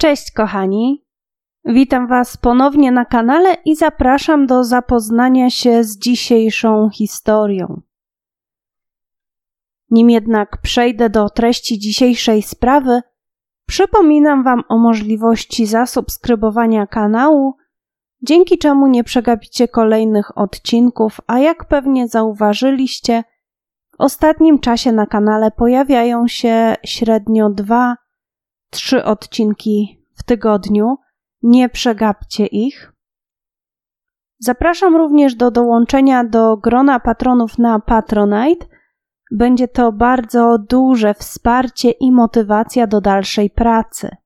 Cześć kochani. Witam Was ponownie na kanale i zapraszam do zapoznania się z dzisiejszą historią. Nim jednak przejdę do treści dzisiejszej sprawy, przypominam Wam o możliwości zasubskrybowania kanału, dzięki czemu nie przegapicie kolejnych odcinków, a jak pewnie zauważyliście, w ostatnim czasie na kanale pojawiają się średnio dwa trzy odcinki w tygodniu. Nie przegapcie ich. Zapraszam również do dołączenia do grona patronów na Patronite. Będzie to bardzo duże wsparcie i motywacja do dalszej pracy.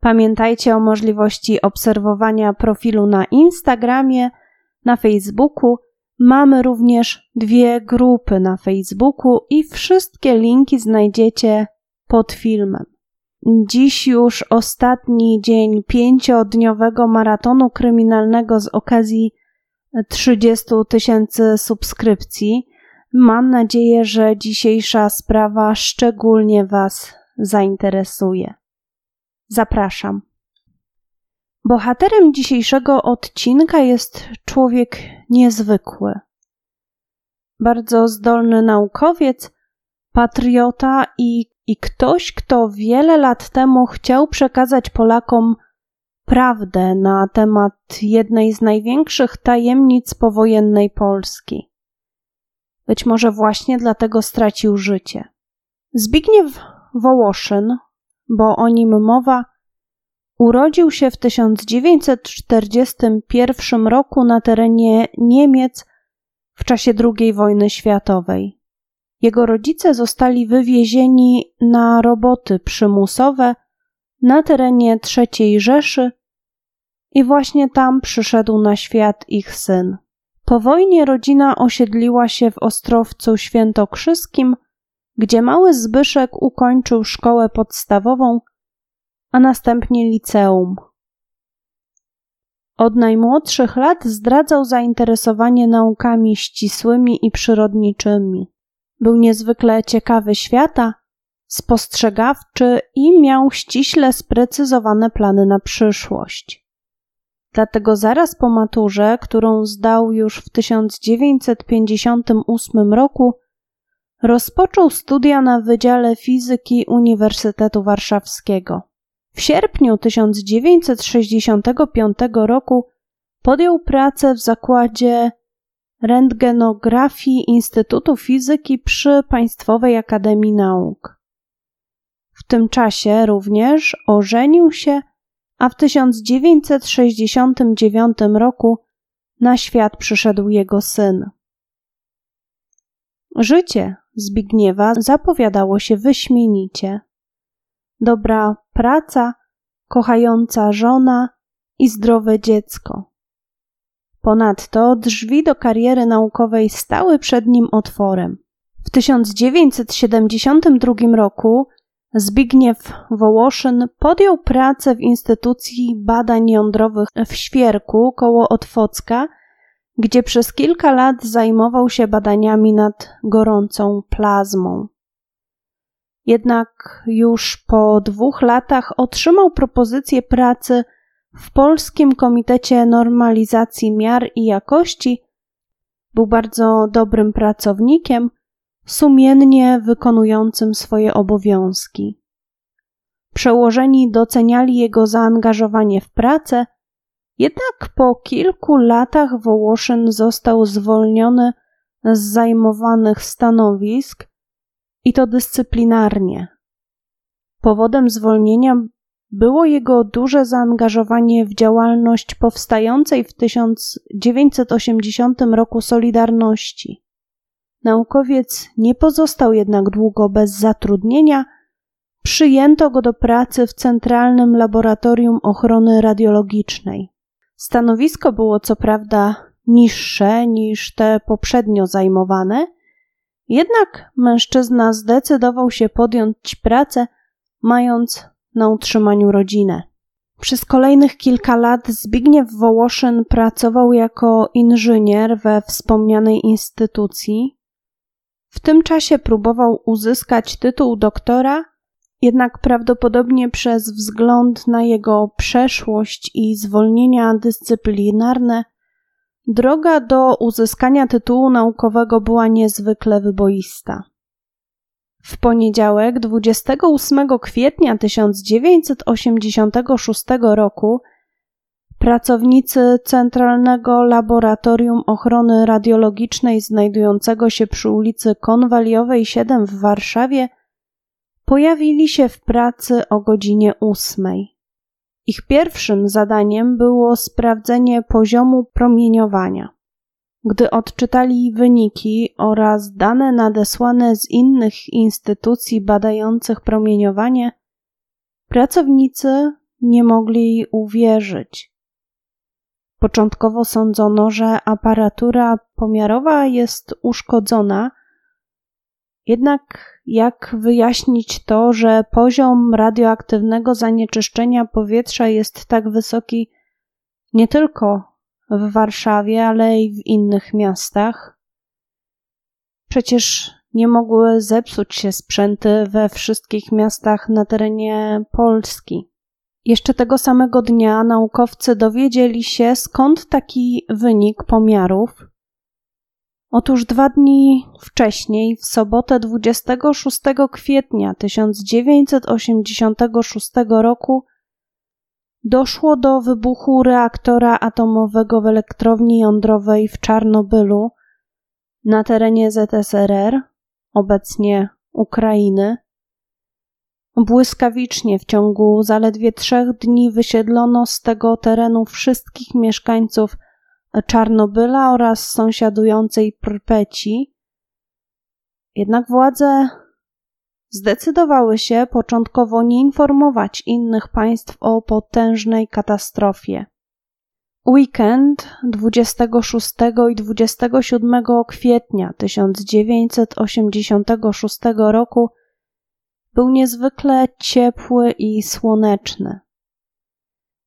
Pamiętajcie o możliwości obserwowania profilu na Instagramie, na Facebooku. Mamy również dwie grupy na Facebooku i wszystkie linki znajdziecie pod filmem. Dziś już ostatni dzień pięciodniowego maratonu kryminalnego z okazji 30 tysięcy subskrypcji. Mam nadzieję, że dzisiejsza sprawa szczególnie Was zainteresuje. Zapraszam. Bohaterem dzisiejszego odcinka jest człowiek niezwykły. Bardzo zdolny naukowiec, patriota i i ktoś, kto wiele lat temu chciał przekazać Polakom prawdę na temat jednej z największych tajemnic powojennej Polski. Być może właśnie dlatego stracił życie. Zbigniew Wołoszyn, bo o nim mowa, urodził się w 1941 roku na terenie Niemiec w czasie II wojny światowej. Jego rodzice zostali wywiezieni na roboty przymusowe na terenie III Rzeszy i właśnie tam przyszedł na świat ich syn. Po wojnie rodzina osiedliła się w Ostrowcu Świętokrzyskim, gdzie mały Zbyszek ukończył szkołę podstawową, a następnie liceum. Od najmłodszych lat zdradzał zainteresowanie naukami ścisłymi i przyrodniczymi. Był niezwykle ciekawy świata, spostrzegawczy i miał ściśle sprecyzowane plany na przyszłość. Dlatego zaraz po maturze, którą zdał już w 1958 roku, rozpoczął studia na Wydziale Fizyki Uniwersytetu Warszawskiego. W sierpniu 1965 roku podjął pracę w zakładzie rentgenografii Instytutu Fizyki przy Państwowej Akademii Nauk. W tym czasie również ożenił się, a w 1969 roku na świat przyszedł jego syn. Życie Zbigniewa zapowiadało się wyśmienicie. Dobra praca, kochająca żona i zdrowe dziecko. Ponadto drzwi do kariery naukowej stały przed nim otworem. W 1972 roku Zbigniew Wołoszyn podjął pracę w Instytucji Badań Jądrowych w Świerku koło Otwocka, gdzie przez kilka lat zajmował się badaniami nad gorącą plazmą. Jednak już po dwóch latach otrzymał propozycję pracy w Polskim Komitecie Normalizacji Miar i Jakości był bardzo dobrym pracownikiem, sumiennie wykonującym swoje obowiązki. Przełożeni doceniali jego zaangażowanie w pracę, jednak po kilku latach Wołoszyn został zwolniony z zajmowanych stanowisk i to dyscyplinarnie. Powodem zwolnienia było jego duże zaangażowanie w działalność powstającej w 1980 roku Solidarności. Naukowiec nie pozostał jednak długo bez zatrudnienia. Przyjęto go do pracy w Centralnym Laboratorium Ochrony Radiologicznej. Stanowisko było co prawda niższe niż te poprzednio zajmowane, jednak mężczyzna zdecydował się podjąć pracę, mając na utrzymaniu rodziny. Przez kolejnych kilka lat Zbigniew Wołoszyn pracował jako inżynier we wspomnianej instytucji. W tym czasie próbował uzyskać tytuł doktora, Jednak prawdopodobnie przez wzgląd na jego przeszłość i zwolnienia dyscyplinarne, droga do uzyskania tytułu naukowego była niezwykle wyboista. W poniedziałek 28 kwietnia 1986 roku pracownicy Centralnego Laboratorium Ochrony Radiologicznej znajdującego się przy ulicy Konwaliowej 7 w Warszawie pojawili się w pracy o godzinie 8. Ich pierwszym zadaniem było sprawdzenie poziomu promieniowania. Gdy odczytali wyniki oraz dane nadesłane z innych instytucji badających promieniowanie, pracownicy nie mogli uwierzyć. Początkowo sądzono, że aparatura pomiarowa jest uszkodzona, jednak jak wyjaśnić to, że poziom radioaktywnego zanieczyszczenia powietrza jest tak wysoki nie tylko w Warszawie, ale i w innych miastach. Przecież nie mogły zepsuć się sprzęty we wszystkich miastach na terenie Polski. Jeszcze tego samego dnia naukowcy dowiedzieli się, skąd taki wynik pomiarów. Otóż dwa dni wcześniej, w sobotę 26 kwietnia 1986 roku, doszło do wybuchu reaktora atomowego w elektrowni jądrowej w Czarnobylu na terenie ZSRR, obecnie Ukrainy. Błyskawicznie w ciągu zaledwie trzech dni wysiedlono z tego terenu wszystkich mieszkańców Czarnobyla oraz sąsiadującej Prpeci. Jednak władze zdecydowały się początkowo nie informować innych państw o potężnej katastrofie. Weekend 26 i 27 kwietnia 1986 roku był niezwykle ciepły i słoneczny.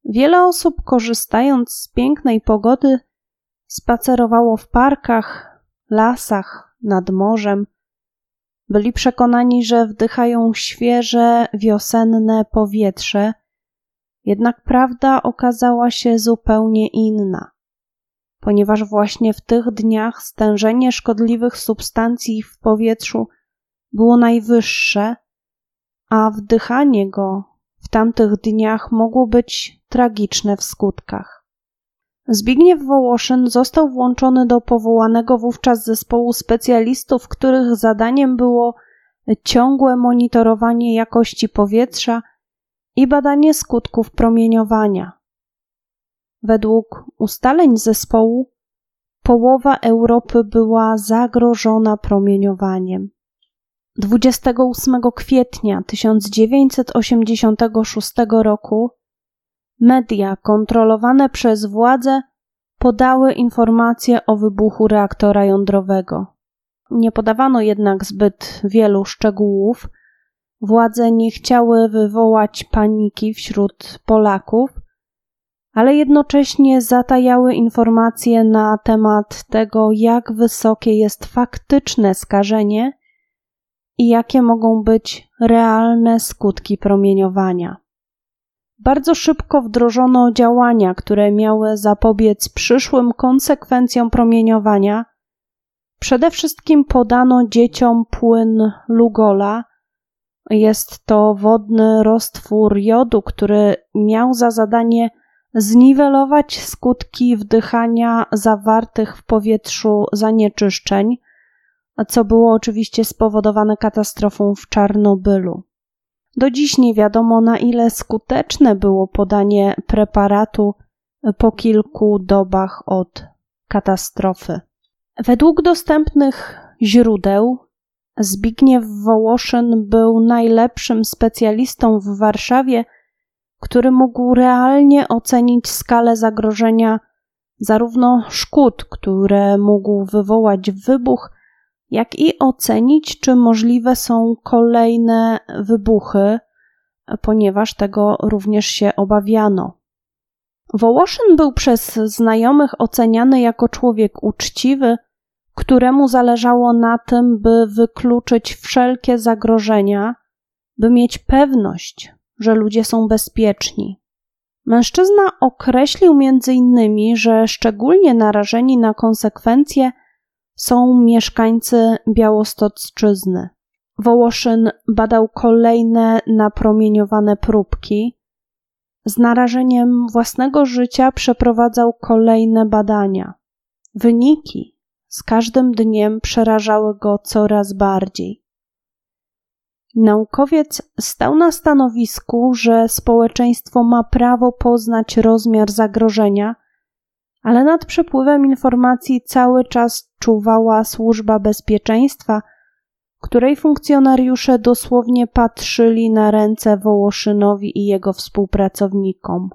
Wiele osób, korzystając z pięknej pogody, spacerowało w parkach, lasach, nad morzem byli przekonani, że wdychają świeże, wiosenne powietrze, jednak prawda okazała się zupełnie inna, ponieważ właśnie w tych dniach stężenie szkodliwych substancji w powietrzu było najwyższe, a wdychanie go w tamtych dniach mogło być tragiczne w skutkach. Zbigniew Wołoszyn został włączony do powołanego wówczas zespołu specjalistów, których zadaniem było ciągłe monitorowanie jakości powietrza i badanie skutków promieniowania. Według ustaleń zespołu połowa Europy była zagrożona promieniowaniem. 28 kwietnia 1986 roku Media kontrolowane przez władze podały informacje o wybuchu reaktora jądrowego. Nie podawano jednak zbyt wielu szczegółów. Władze nie chciały wywołać paniki wśród Polaków, ale jednocześnie zatajały informacje na temat tego, jak wysokie jest faktyczne skażenie i jakie mogą być realne skutki promieniowania. Bardzo szybko wdrożono działania, które miały zapobiec przyszłym konsekwencjom promieniowania. Przede wszystkim podano dzieciom płyn Lugola. Jest to wodny roztwór jodu, który miał za zadanie zniwelować skutki wdychania zawartych w powietrzu zanieczyszczeń, co było oczywiście spowodowane katastrofą w Czarnobylu. Do dziś nie wiadomo, na ile skuteczne było podanie preparatu po kilku dobach od katastrofy. Według dostępnych źródeł, Zbigniew Wołoszyn był najlepszym specjalistą w Warszawie, który mógł realnie ocenić skalę zagrożenia zarówno szkód, które mógł wywołać wybuch, jak i ocenić, czy możliwe są kolejne wybuchy, ponieważ tego również się obawiano. Wołoszyn był przez znajomych oceniany jako człowiek uczciwy, któremu zależało na tym, by wykluczyć wszelkie zagrożenia, by mieć pewność, że ludzie są bezpieczni. Mężczyzna określił między innymi, że szczególnie narażeni na konsekwencje są mieszkańcy Białostocczyzny. Wołoszyn badał kolejne napromieniowane próbki. Z narażeniem własnego życia przeprowadzał kolejne badania. Wyniki z każdym dniem przerażały go coraz bardziej. Naukowiec stał na stanowisku, że społeczeństwo ma prawo poznać rozmiar zagrożenia, ale nad przepływem informacji cały czas czuwała służba bezpieczeństwa, której funkcjonariusze dosłownie patrzyli na ręce Wołoszynowi i jego współpracownikom.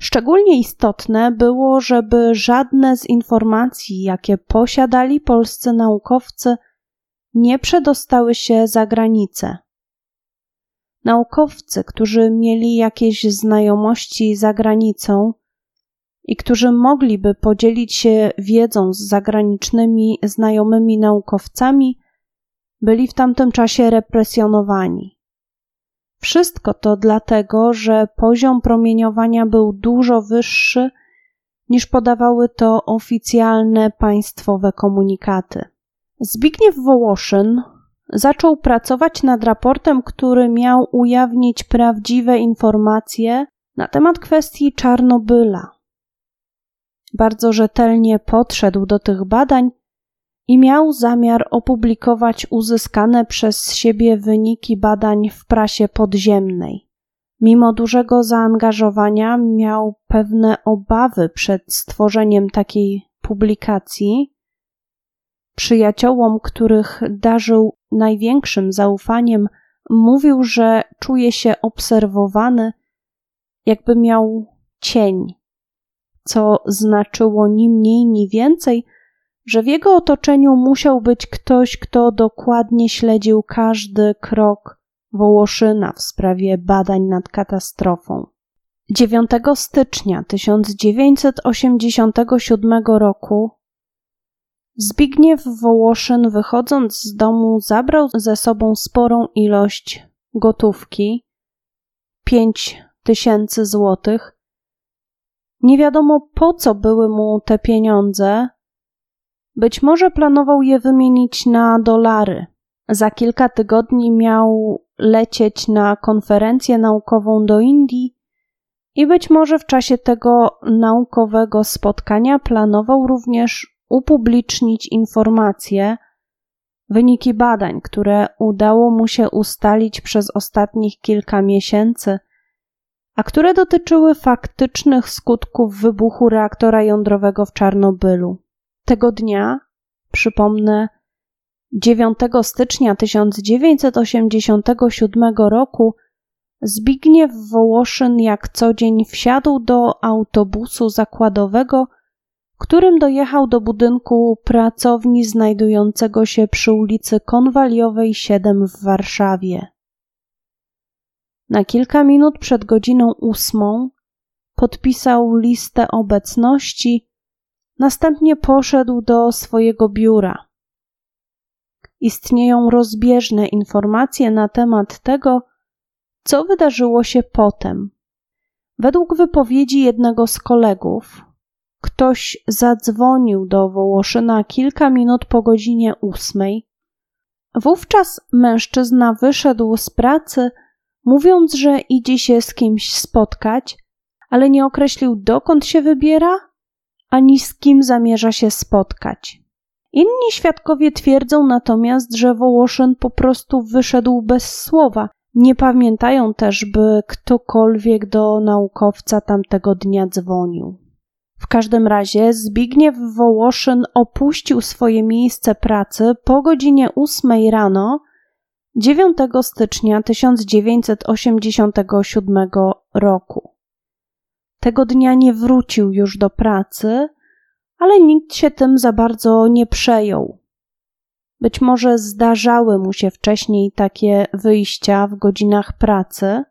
Szczególnie istotne było, żeby żadne z informacji, jakie posiadali polscy naukowcy, nie przedostały się za granicę. Naukowcy, którzy mieli jakieś znajomości za granicą i którzy mogliby podzielić się wiedzą z zagranicznymi znajomymi naukowcami, byli w tamtym czasie represjonowani. Wszystko to dlatego, że poziom promieniowania był dużo wyższy niż podawały to oficjalne państwowe komunikaty. Zbigniew Wołoszyn zaczął pracować nad raportem, który miał ujawnić prawdziwe informacje na temat kwestii Czarnobyla. Bardzo rzetelnie podszedł do tych badań i miał zamiar opublikować uzyskane przez siebie wyniki badań w prasie podziemnej. Mimo dużego zaangażowania miał pewne obawy przed stworzeniem takiej publikacji. Przyjaciołom, których darzył największym zaufaniem, mówił, że czuje się obserwowany, jakby miał cień, co znaczyło ni mniej, ni więcej, że w jego otoczeniu musiał być ktoś, kto dokładnie śledził każdy krok Wołoszyna w sprawie badań nad katastrofą. 9 stycznia 1987 roku Zbigniew Wołoszyn, wychodząc z domu, zabrał ze sobą sporą ilość gotówki pięć tysięcy złotych. Nie wiadomo po co były mu te pieniądze, być może planował je wymienić na dolary. Za kilka tygodni miał lecieć na konferencję naukową do Indii i być może w czasie tego naukowego spotkania planował również upublicznić informacje, wyniki badań, które udało mu się ustalić przez ostatnich kilka miesięcy, a które dotyczyły faktycznych skutków wybuchu reaktora jądrowego w Czarnobylu. Tego dnia, przypomnę, 9 stycznia 1987 roku Zbigniew Wołoszyn jak co dzień wsiadł do autobusu zakładowego, którym dojechał do budynku pracowni znajdującego się przy ulicy Konwaliowej 7 w Warszawie. Na kilka minut przed godziną ósmą podpisał listę obecności Następnie poszedł do swojego biura. Istnieją rozbieżne informacje na temat tego, co wydarzyło się potem. Według wypowiedzi jednego z kolegów, ktoś zadzwonił do Wołoszyna kilka minut po godzinie ósmej. Wówczas mężczyzna wyszedł z pracy, mówiąc, że idzie się z kimś spotkać, ale nie określił dokąd się wybiera ani z kim zamierza się spotkać. Inni świadkowie twierdzą natomiast, że Wołoszyn po prostu wyszedł bez słowa. Nie pamiętają też, by ktokolwiek do naukowca tamtego dnia dzwonił. W każdym razie Zbigniew Wołoszyn opuścił swoje miejsce pracy po godzinie 8 rano 9 stycznia 1987 roku. Tego dnia nie wrócił już do pracy, ale nikt się tym za bardzo nie przejął. Być może zdarzały mu się wcześniej takie wyjścia w godzinach pracy.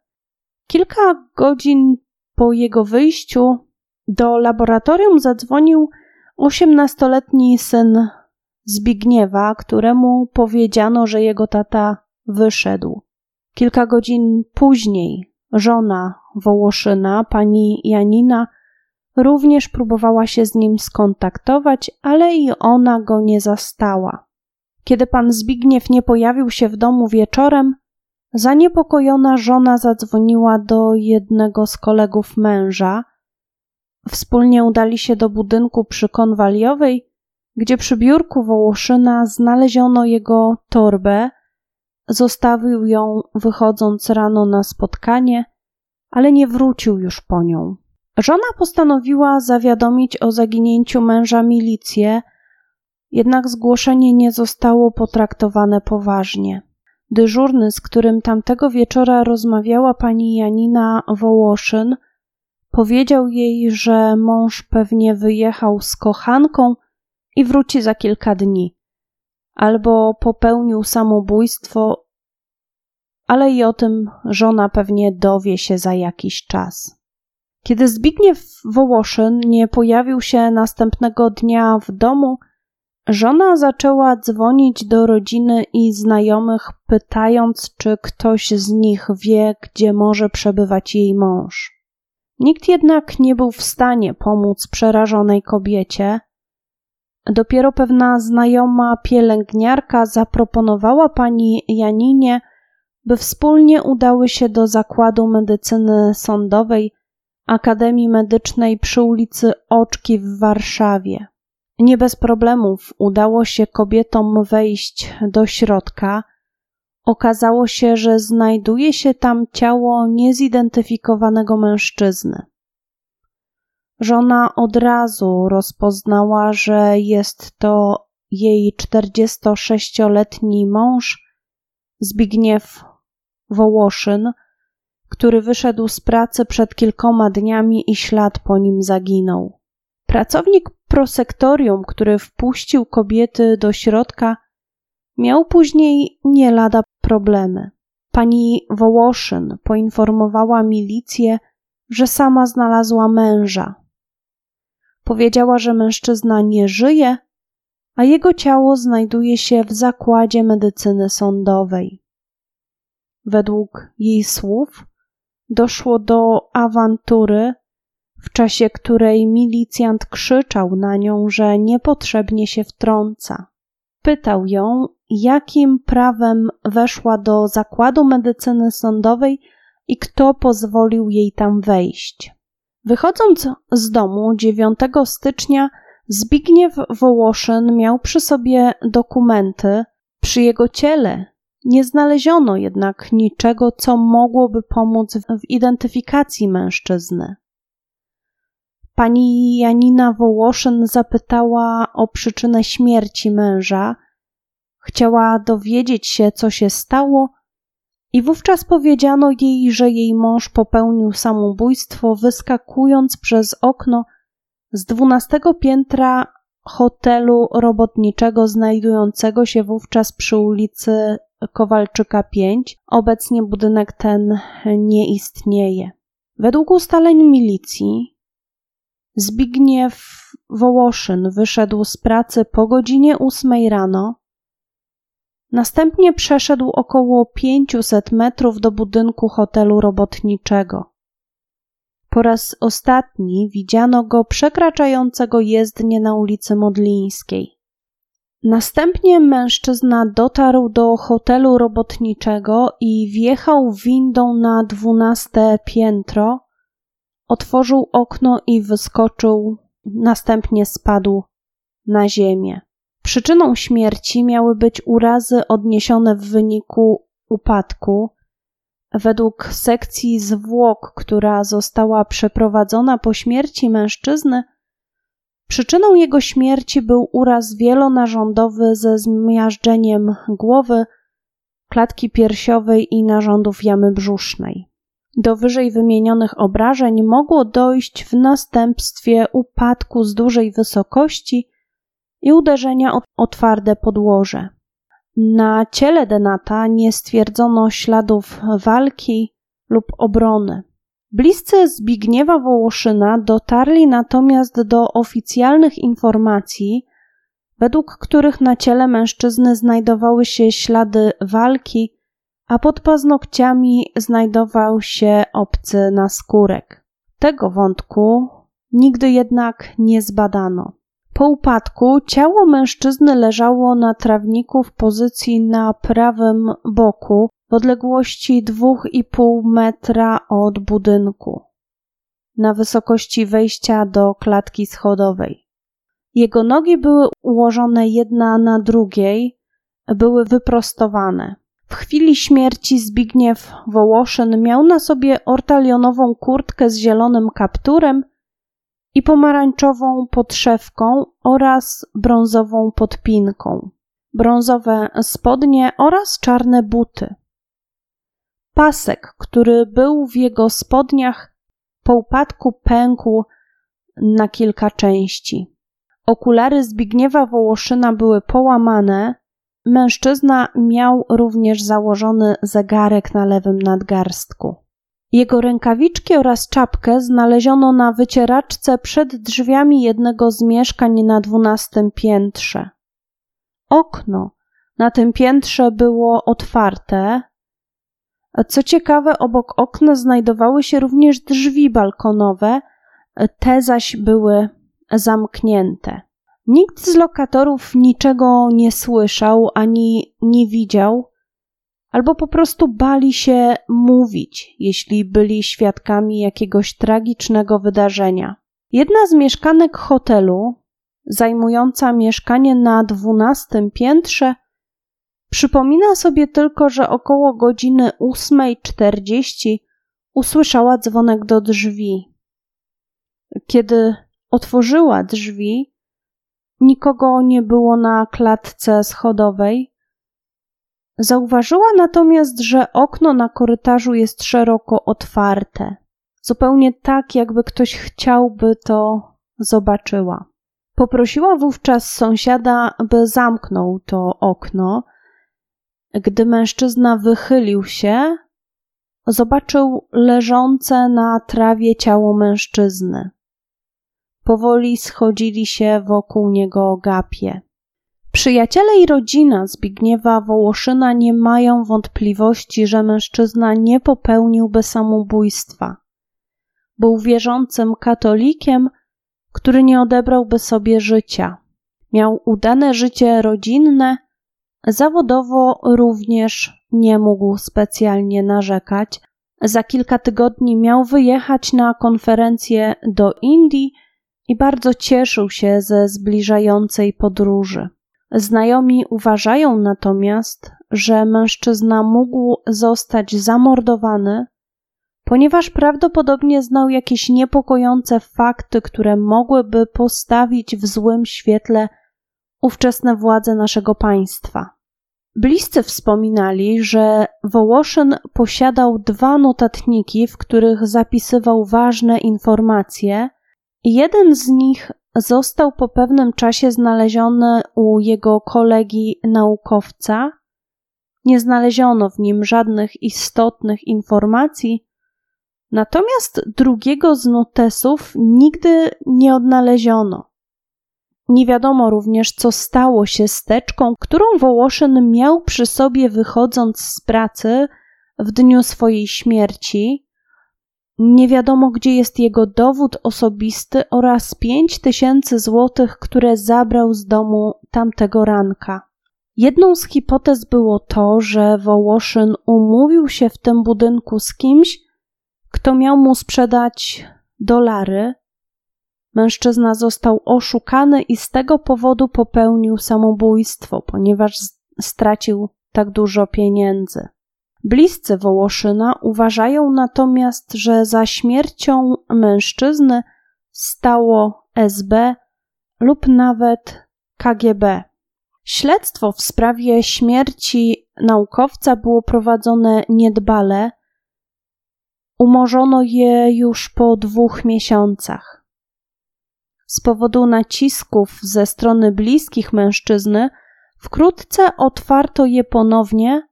Kilka godzin po jego wyjściu do laboratorium zadzwonił osiemnastoletni syn Zbigniewa, któremu powiedziano, że jego tata wyszedł. Kilka godzin później żona Wołoszyna, pani Janina, również próbowała się z nim skontaktować, ale i ona go nie zastała. Kiedy pan Zbigniew nie pojawił się w domu wieczorem, zaniepokojona żona zadzwoniła do jednego z kolegów męża. Wspólnie udali się do budynku przy Konwaliowej, gdzie przy biurku Wołoszyna znaleziono jego torbę. Zostawił ją wychodząc rano na spotkanie, ale nie wrócił już po nią. Żona postanowiła zawiadomić o zaginięciu męża milicję, jednak zgłoszenie nie zostało potraktowane poważnie. Dyżurny, z którym tamtego wieczora rozmawiała pani Janina Wołoszyn, powiedział jej, że mąż pewnie wyjechał z kochanką i wróci za kilka dni, albo popełnił samobójstwo, ale i o tym żona pewnie dowie się za jakiś czas. Kiedy Zbigniew Wołoszyn nie pojawił się następnego dnia w domu, żona zaczęła dzwonić do rodziny i znajomych, pytając, czy ktoś z nich wie, gdzie może przebywać jej mąż. Nikt jednak nie był w stanie pomóc przerażonej kobiecie. Dopiero pewna znajoma pielęgniarka zaproponowała pani Janinie, by wspólnie udały się do zakładu medycyny sądowej Akademii Medycznej przy ulicy Oczki w Warszawie. Nie bez problemów udało się kobietom wejść do środka. Okazało się, że znajduje się tam ciało niezidentyfikowanego mężczyzny. Żona od razu rozpoznała, że jest to jej 46-letni mąż Zbigniew Wołoszyn, który wyszedł z pracy przed kilkoma dniami i ślad po nim zaginął. Pracownik prosektorium, który wpuścił kobiety do środka, miał później nie lada problemy. Pani Wołoszyn poinformowała milicję, że sama znalazła męża. Powiedziała, że mężczyzna nie żyje, a jego ciało znajduje się w zakładzie medycyny sądowej. Według jej słów, doszło do awantury, w czasie której milicjant krzyczał na nią, że niepotrzebnie się wtrąca. Pytał ją, jakim prawem weszła do zakładu medycyny sądowej i kto pozwolił jej tam wejść. Wychodząc z domu 9 stycznia, Zbigniew Wołoszyn miał przy sobie dokumenty. Przy jego ciele nie znaleziono jednak niczego, co mogłoby pomóc w identyfikacji mężczyzny. Pani Janina Wołoszyn zapytała o przyczynę śmierci męża. Chciała dowiedzieć się, co się stało, i wówczas powiedziano jej, że jej mąż popełnił samobójstwo, wyskakując przez okno z dwunastego piętra hotelu robotniczego znajdującego się wówczas przy ulicy Kowalczyka 5. Obecnie budynek ten nie istnieje. Według ustaleń milicji Zbigniew Wołoszyn wyszedł z pracy po godzinie 8 rano. Następnie przeszedł około 500 metrów do budynku hotelu robotniczego. Po raz ostatni widziano go przekraczającego jezdnię na ulicy Modlińskiej. Następnie mężczyzna dotarł do hotelu robotniczego i wjechał windą na dwunaste piętro, otworzył okno i wyskoczył, następnie spadł na ziemię. Przyczyną śmierci miały być urazy odniesione w wyniku upadku. Według sekcji zwłok, która została przeprowadzona po śmierci mężczyzny, Przyczyną jego śmierci był uraz wielonarządowy ze zmiażdżeniem głowy, klatki piersiowej i narządów jamy brzusznej. Do wyżej wymienionych obrażeń mogło dojść w następstwie upadku z dużej wysokości i uderzenia o twarde podłoże. Na ciele Denata nie stwierdzono śladów walki lub obrony. Bliscy Zbigniewa Wołoszyna dotarli natomiast do oficjalnych informacji, według których na ciele mężczyzny znajdowały się ślady walki, a pod paznokciami znajdował się obcy naskórek. Tego wątku nigdy jednak nie zbadano. Po upadku ciało mężczyzny leżało na trawniku w pozycji na prawym boku w odległości 2,5 metra od budynku, na wysokości wejścia do klatki schodowej. Jego nogi były ułożone jedna na drugiej, były wyprostowane. W chwili śmierci Zbigniew Wołoszyn miał na sobie ortalionową kurtkę z zielonym kapturem i pomarańczową podszewką oraz brązową podpinką, brązowe spodnie oraz czarne buty. Pasek, który był w jego spodniach, po upadku pękł na kilka części. Okulary Zbigniewa Wołoszyna były połamane. Mężczyzna miał również założony zegarek na lewym nadgarstku. Jego rękawiczki oraz czapkę znaleziono na wycieraczce przed drzwiami jednego z mieszkań na dwunastym piętrze. Okno na tym piętrze było otwarte. Co ciekawe, obok okna znajdowały się również drzwi balkonowe, te zaś były zamknięte. Nikt z lokatorów niczego nie słyszał ani nie widział, albo po prostu bali się mówić, jeśli byli świadkami jakiegoś tragicznego wydarzenia. Jedna z mieszkanek hotelu, zajmująca mieszkanie na dwunastym piętrze, przypomina sobie tylko, że około godziny 8.40 usłyszała dzwonek do drzwi. Kiedy otworzyła drzwi, nikogo nie było na klatce schodowej, Zauważyła natomiast, że okno na korytarzu jest szeroko otwarte, zupełnie tak, jakby ktoś chciałby to zobaczyła. Poprosiła wówczas sąsiada, by zamknął to okno. Gdy mężczyzna wychylił się, zobaczył leżące na trawie ciało mężczyzny. Powoli schodzili się wokół niego gapie. Przyjaciele i rodzina Zbigniewa Wołoszyna nie mają wątpliwości, że mężczyzna nie popełniłby samobójstwa. Był wierzącym katolikiem, który nie odebrałby sobie życia. Miał udane życie rodzinne, zawodowo również nie mógł specjalnie narzekać. Za kilka tygodni miał wyjechać na konferencję do Indii i bardzo cieszył się ze zbliżającej podróży. Znajomi uważają natomiast, że mężczyzna mógł zostać zamordowany, ponieważ prawdopodobnie znał jakieś niepokojące fakty, które mogłyby postawić w złym świetle ówczesne władze naszego państwa. Bliscy wspominali, że Wołoszyn posiadał dwa notatniki, w których zapisywał ważne informacje, jeden z nich został po pewnym czasie znaleziony u jego kolegi naukowca. Nie znaleziono w nim żadnych istotnych informacji, natomiast drugiego z notesów nigdy nie odnaleziono. Nie wiadomo również, co stało się z teczką, którą Wołoszyn miał przy sobie wychodząc z pracy w dniu swojej śmierci, nie wiadomo, gdzie jest jego dowód osobisty oraz pięć tysięcy złotych, które zabrał z domu tamtego ranka. Jedną z hipotez było to, że Wołoszyn umówił się w tym budynku z kimś, kto miał mu sprzedać dolary. Mężczyzna został oszukany i z tego powodu popełnił samobójstwo, ponieważ stracił tak dużo pieniędzy. Bliscy Wołoszyna uważają natomiast, że za śmiercią mężczyzny stało SB lub nawet KGB. Śledztwo w sprawie śmierci naukowca było prowadzone niedbale. Umorzono je już po dwóch miesiącach. Z powodu nacisków ze strony bliskich mężczyzny, wkrótce otwarto je ponownie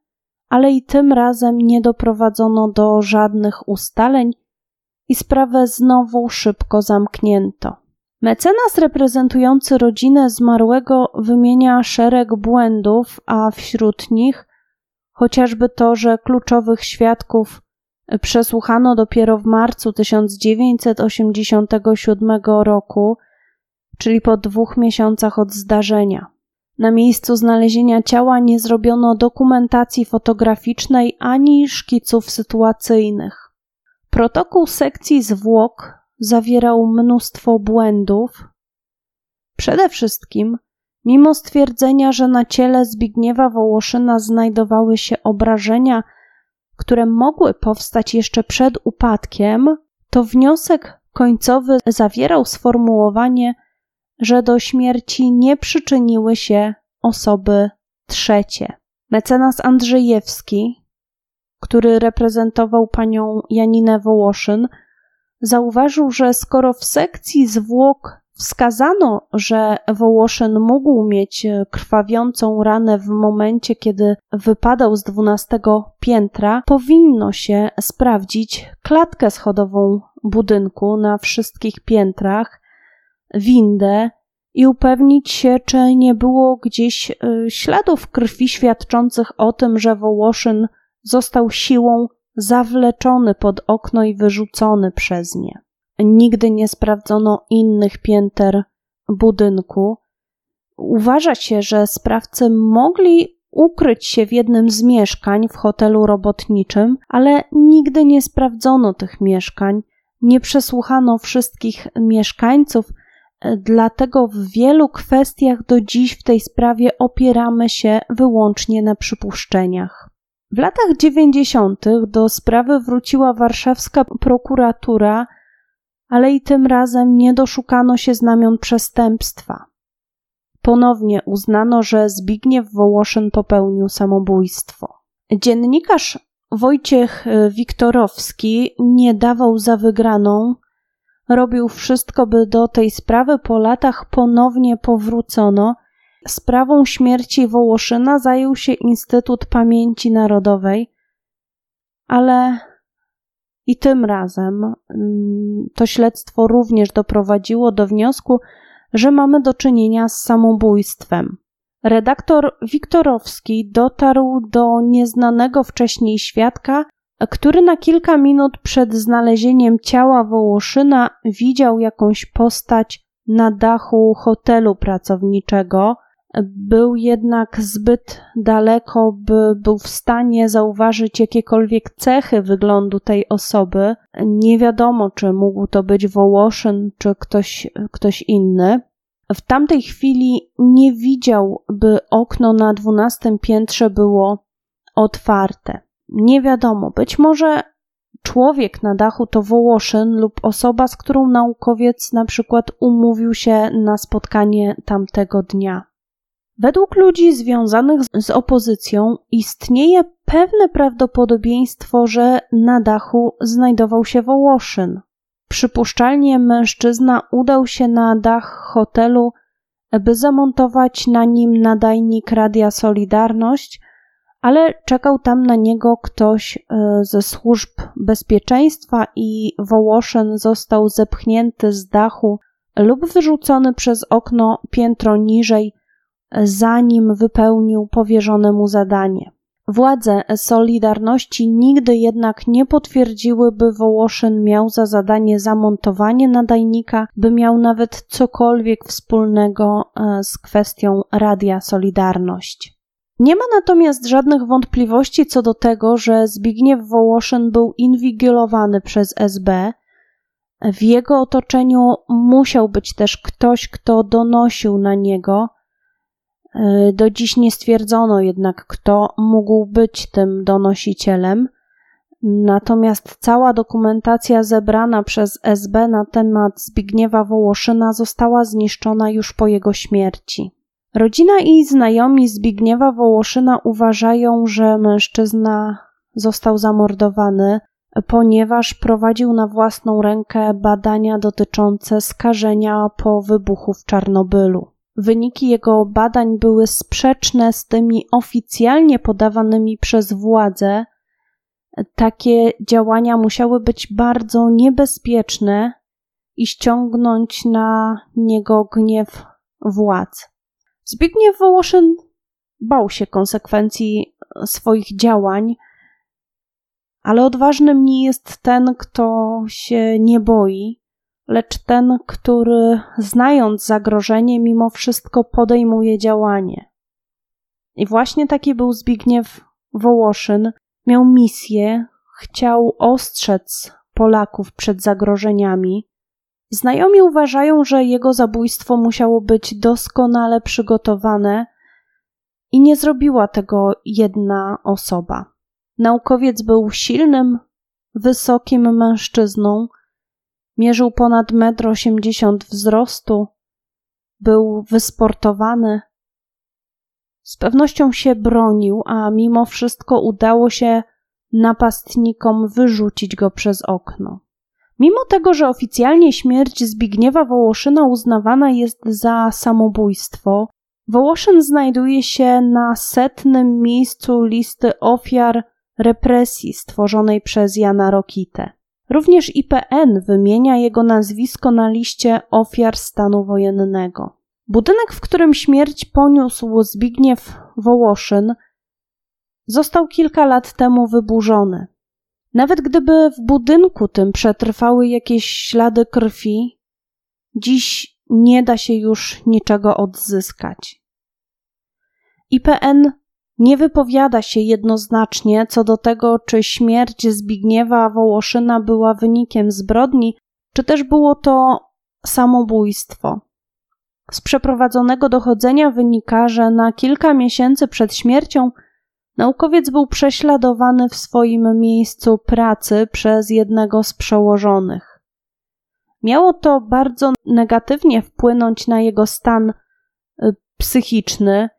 ale i tym razem nie doprowadzono do żadnych ustaleń i sprawę znowu szybko zamknięto. Mecenas reprezentujący rodzinę zmarłego wymienia szereg błędów, a wśród nich chociażby to, że kluczowych świadków przesłuchano dopiero w marcu 1987 roku, czyli po dwóch miesiącach od zdarzenia. Na miejscu znalezienia ciała nie zrobiono dokumentacji fotograficznej ani szkiców sytuacyjnych. Protokół sekcji zwłok zawierał mnóstwo błędów. Przede wszystkim, mimo stwierdzenia, że na ciele Zbigniewa Wołoszyna znajdowały się obrażenia, które mogły powstać jeszcze przed upadkiem, to wniosek końcowy zawierał sformułowanie, że do śmierci nie przyczyniły się osoby trzecie. Mecenas Andrzejewski, który reprezentował panią Janinę Wołoszyn, zauważył, że skoro w sekcji zwłok wskazano, że Wołoszyn mógł mieć krwawiącą ranę w momencie, kiedy wypadał z dwunastego piętra, powinno się sprawdzić klatkę schodową budynku na wszystkich piętrach, windę i upewnić się, czy nie było gdzieś y, śladów krwi świadczących o tym, że Wołoszyn został siłą zawleczony pod okno i wyrzucony przez nie. Nigdy nie sprawdzono innych pięter budynku. Uważa się, że sprawcy mogli ukryć się w jednym z mieszkań w hotelu robotniczym, ale nigdy nie sprawdzono tych mieszkań, nie przesłuchano wszystkich mieszkańców, dlatego w wielu kwestiach do dziś w tej sprawie opieramy się wyłącznie na przypuszczeniach. W latach 90. do sprawy wróciła warszawska prokuratura, ale i tym razem nie doszukano się znamion przestępstwa. Ponownie uznano, że Zbigniew Wołoszyn popełnił samobójstwo. Dziennikarz Wojciech Wiktorowski nie dawał za wygraną, robił wszystko, by do tej sprawy po latach ponownie powrócono. Sprawą śmierci Wołoszyna zajął się Instytut Pamięci Narodowej, ale i tym razem mm, to śledztwo również doprowadziło do wniosku, że mamy do czynienia z samobójstwem. Redaktor Wiktorowski dotarł do nieznanego wcześniej świadka, który na kilka minut przed znalezieniem ciała Wołoszyna widział jakąś postać na dachu hotelu pracowniczego. Był jednak zbyt daleko, by był w stanie zauważyć jakiekolwiek cechy wyglądu tej osoby. Nie wiadomo, czy mógł to być Wołoszyn, czy ktoś, ktoś inny. W tamtej chwili nie widział, by okno na dwunastym piętrze było otwarte. Nie wiadomo, być może człowiek na dachu to Wołoszyn lub osoba, z którą naukowiec na przykład umówił się na spotkanie tamtego dnia. Według ludzi związanych z opozycją istnieje pewne prawdopodobieństwo, że na dachu znajdował się Wołoszyn. Przypuszczalnie mężczyzna udał się na dach hotelu, by zamontować na nim nadajnik Radia Solidarność – ale czekał tam na niego ktoś e, ze służb bezpieczeństwa i Wołoszyn został zepchnięty z dachu lub wyrzucony przez okno piętro niżej, zanim wypełnił powierzone mu zadanie. Władze Solidarności nigdy jednak nie potwierdziły, by Wołoszyn miał za zadanie zamontowanie nadajnika, by miał nawet cokolwiek wspólnego e, z kwestią Radia Solidarność. Nie ma natomiast żadnych wątpliwości co do tego, że Zbigniew Wołoszyn był inwigilowany przez SB. W jego otoczeniu musiał być też ktoś, kto donosił na niego. E, do dziś nie stwierdzono jednak, kto mógł być tym donosicielem. Natomiast cała dokumentacja zebrana przez SB na temat Zbigniewa Wołoszyna została zniszczona już po jego śmierci. Rodzina i znajomi Zbigniewa Wołoszyna uważają, że mężczyzna został zamordowany, ponieważ prowadził na własną rękę badania dotyczące skażenia po wybuchu w Czarnobylu. Wyniki jego badań były sprzeczne z tymi oficjalnie podawanymi przez władze. Takie działania musiały być bardzo niebezpieczne i ściągnąć na niego gniew władz. Zbigniew Wołoszyn bał się konsekwencji swoich działań, ale odważnym nie jest ten, kto się nie boi, lecz ten, który znając zagrożenie, mimo wszystko podejmuje działanie. I właśnie taki był Zbigniew Wołoszyn. Miał misję, chciał ostrzec Polaków przed zagrożeniami. Znajomi uważają, że jego zabójstwo musiało być doskonale przygotowane i nie zrobiła tego jedna osoba. Naukowiec był silnym, wysokim mężczyzną, mierzył ponad 1,80 m wzrostu, był wysportowany. Z pewnością się bronił, a mimo wszystko udało się napastnikom wyrzucić go przez okno. Mimo tego, że oficjalnie śmierć Zbigniewa Wołoszyna uznawana jest za samobójstwo, Wołoszyn znajduje się na setnym miejscu listy ofiar represji stworzonej przez Jana Rokitę. Również IPN wymienia jego nazwisko na liście ofiar stanu wojennego. Budynek, w którym śmierć poniósł Zbigniew Wołoszyn, został kilka lat temu wyburzony. Nawet gdyby w budynku tym przetrwały jakieś ślady krwi, dziś nie da się już niczego odzyskać. IPN nie wypowiada się jednoznacznie co do tego, czy śmierć Zbigniewa Wołoszyna była wynikiem zbrodni, czy też było to samobójstwo. Z przeprowadzonego dochodzenia wynika, że na kilka miesięcy przed śmiercią naukowiec był prześladowany w swoim miejscu pracy przez jednego z przełożonych. Miało to bardzo negatywnie wpłynąć na jego stan y, psychiczny,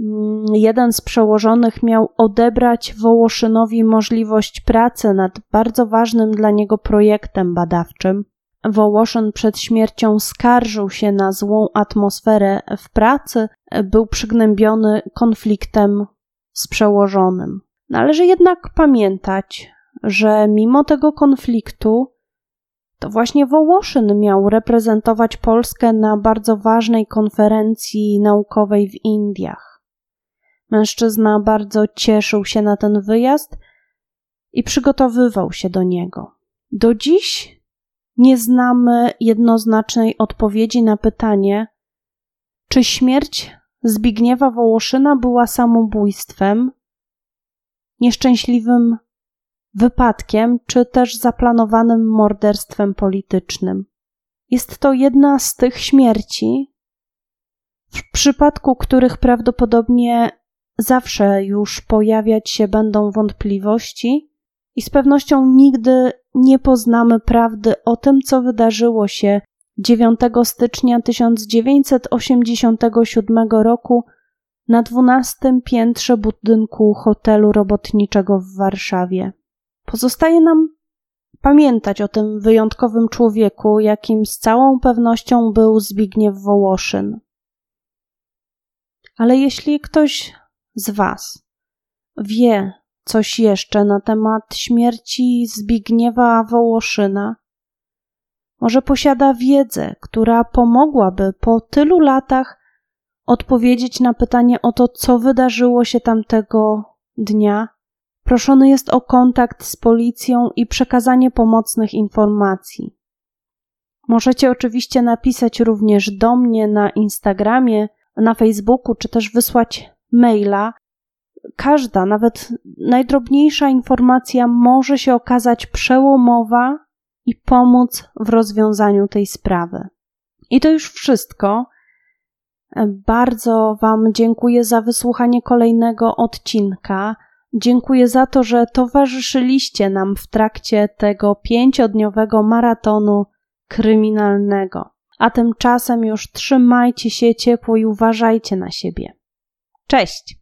Mm, jeden z przełożonych miał odebrać Wołoszynowi możliwość pracy nad bardzo ważnym dla niego projektem badawczym. Wołoszyn przed śmiercią skarżył się na złą atmosferę w pracy, był przygnębiony konfliktem z przełożonym. Należy jednak pamiętać, że mimo tego konfliktu, to właśnie Wołoszyn miał reprezentować Polskę na bardzo ważnej konferencji naukowej w Indiach. Mężczyzna bardzo cieszył się na ten wyjazd i przygotowywał się do niego. Do dziś nie znamy jednoznacznej odpowiedzi na pytanie, czy śmierć Zbigniewa Wołoszyna była samobójstwem, nieszczęśliwym wypadkiem, czy też zaplanowanym morderstwem politycznym. Jest to jedna z tych śmierci, w przypadku których prawdopodobnie zawsze już pojawiać się będą wątpliwości i z pewnością nigdy nie poznamy prawdy o tym, co wydarzyło się 9 stycznia 1987 roku na 12 piętrze budynku hotelu robotniczego w Warszawie. Pozostaje nam pamiętać o tym wyjątkowym człowieku, jakim z całą pewnością był Zbigniew Wołoszyn. Ale jeśli ktoś z Was wie coś jeszcze na temat śmierci Zbigniewa Wołoszyna, może posiada wiedzę, która pomogłaby po tylu latach odpowiedzieć na pytanie o to, co wydarzyło się tamtego dnia, proszony jest o kontakt z policją i przekazanie pomocnych informacji. Możecie oczywiście napisać również do mnie na Instagramie, na Facebooku, czy też wysłać maila, każda, nawet najdrobniejsza informacja może się okazać przełomowa i pomóc w rozwiązaniu tej sprawy. I to już wszystko. Bardzo Wam dziękuję za wysłuchanie kolejnego odcinka. Dziękuję za to, że towarzyszyliście nam w trakcie tego pięciodniowego maratonu kryminalnego. A tymczasem już trzymajcie się ciepło i uważajcie na siebie. Cześć!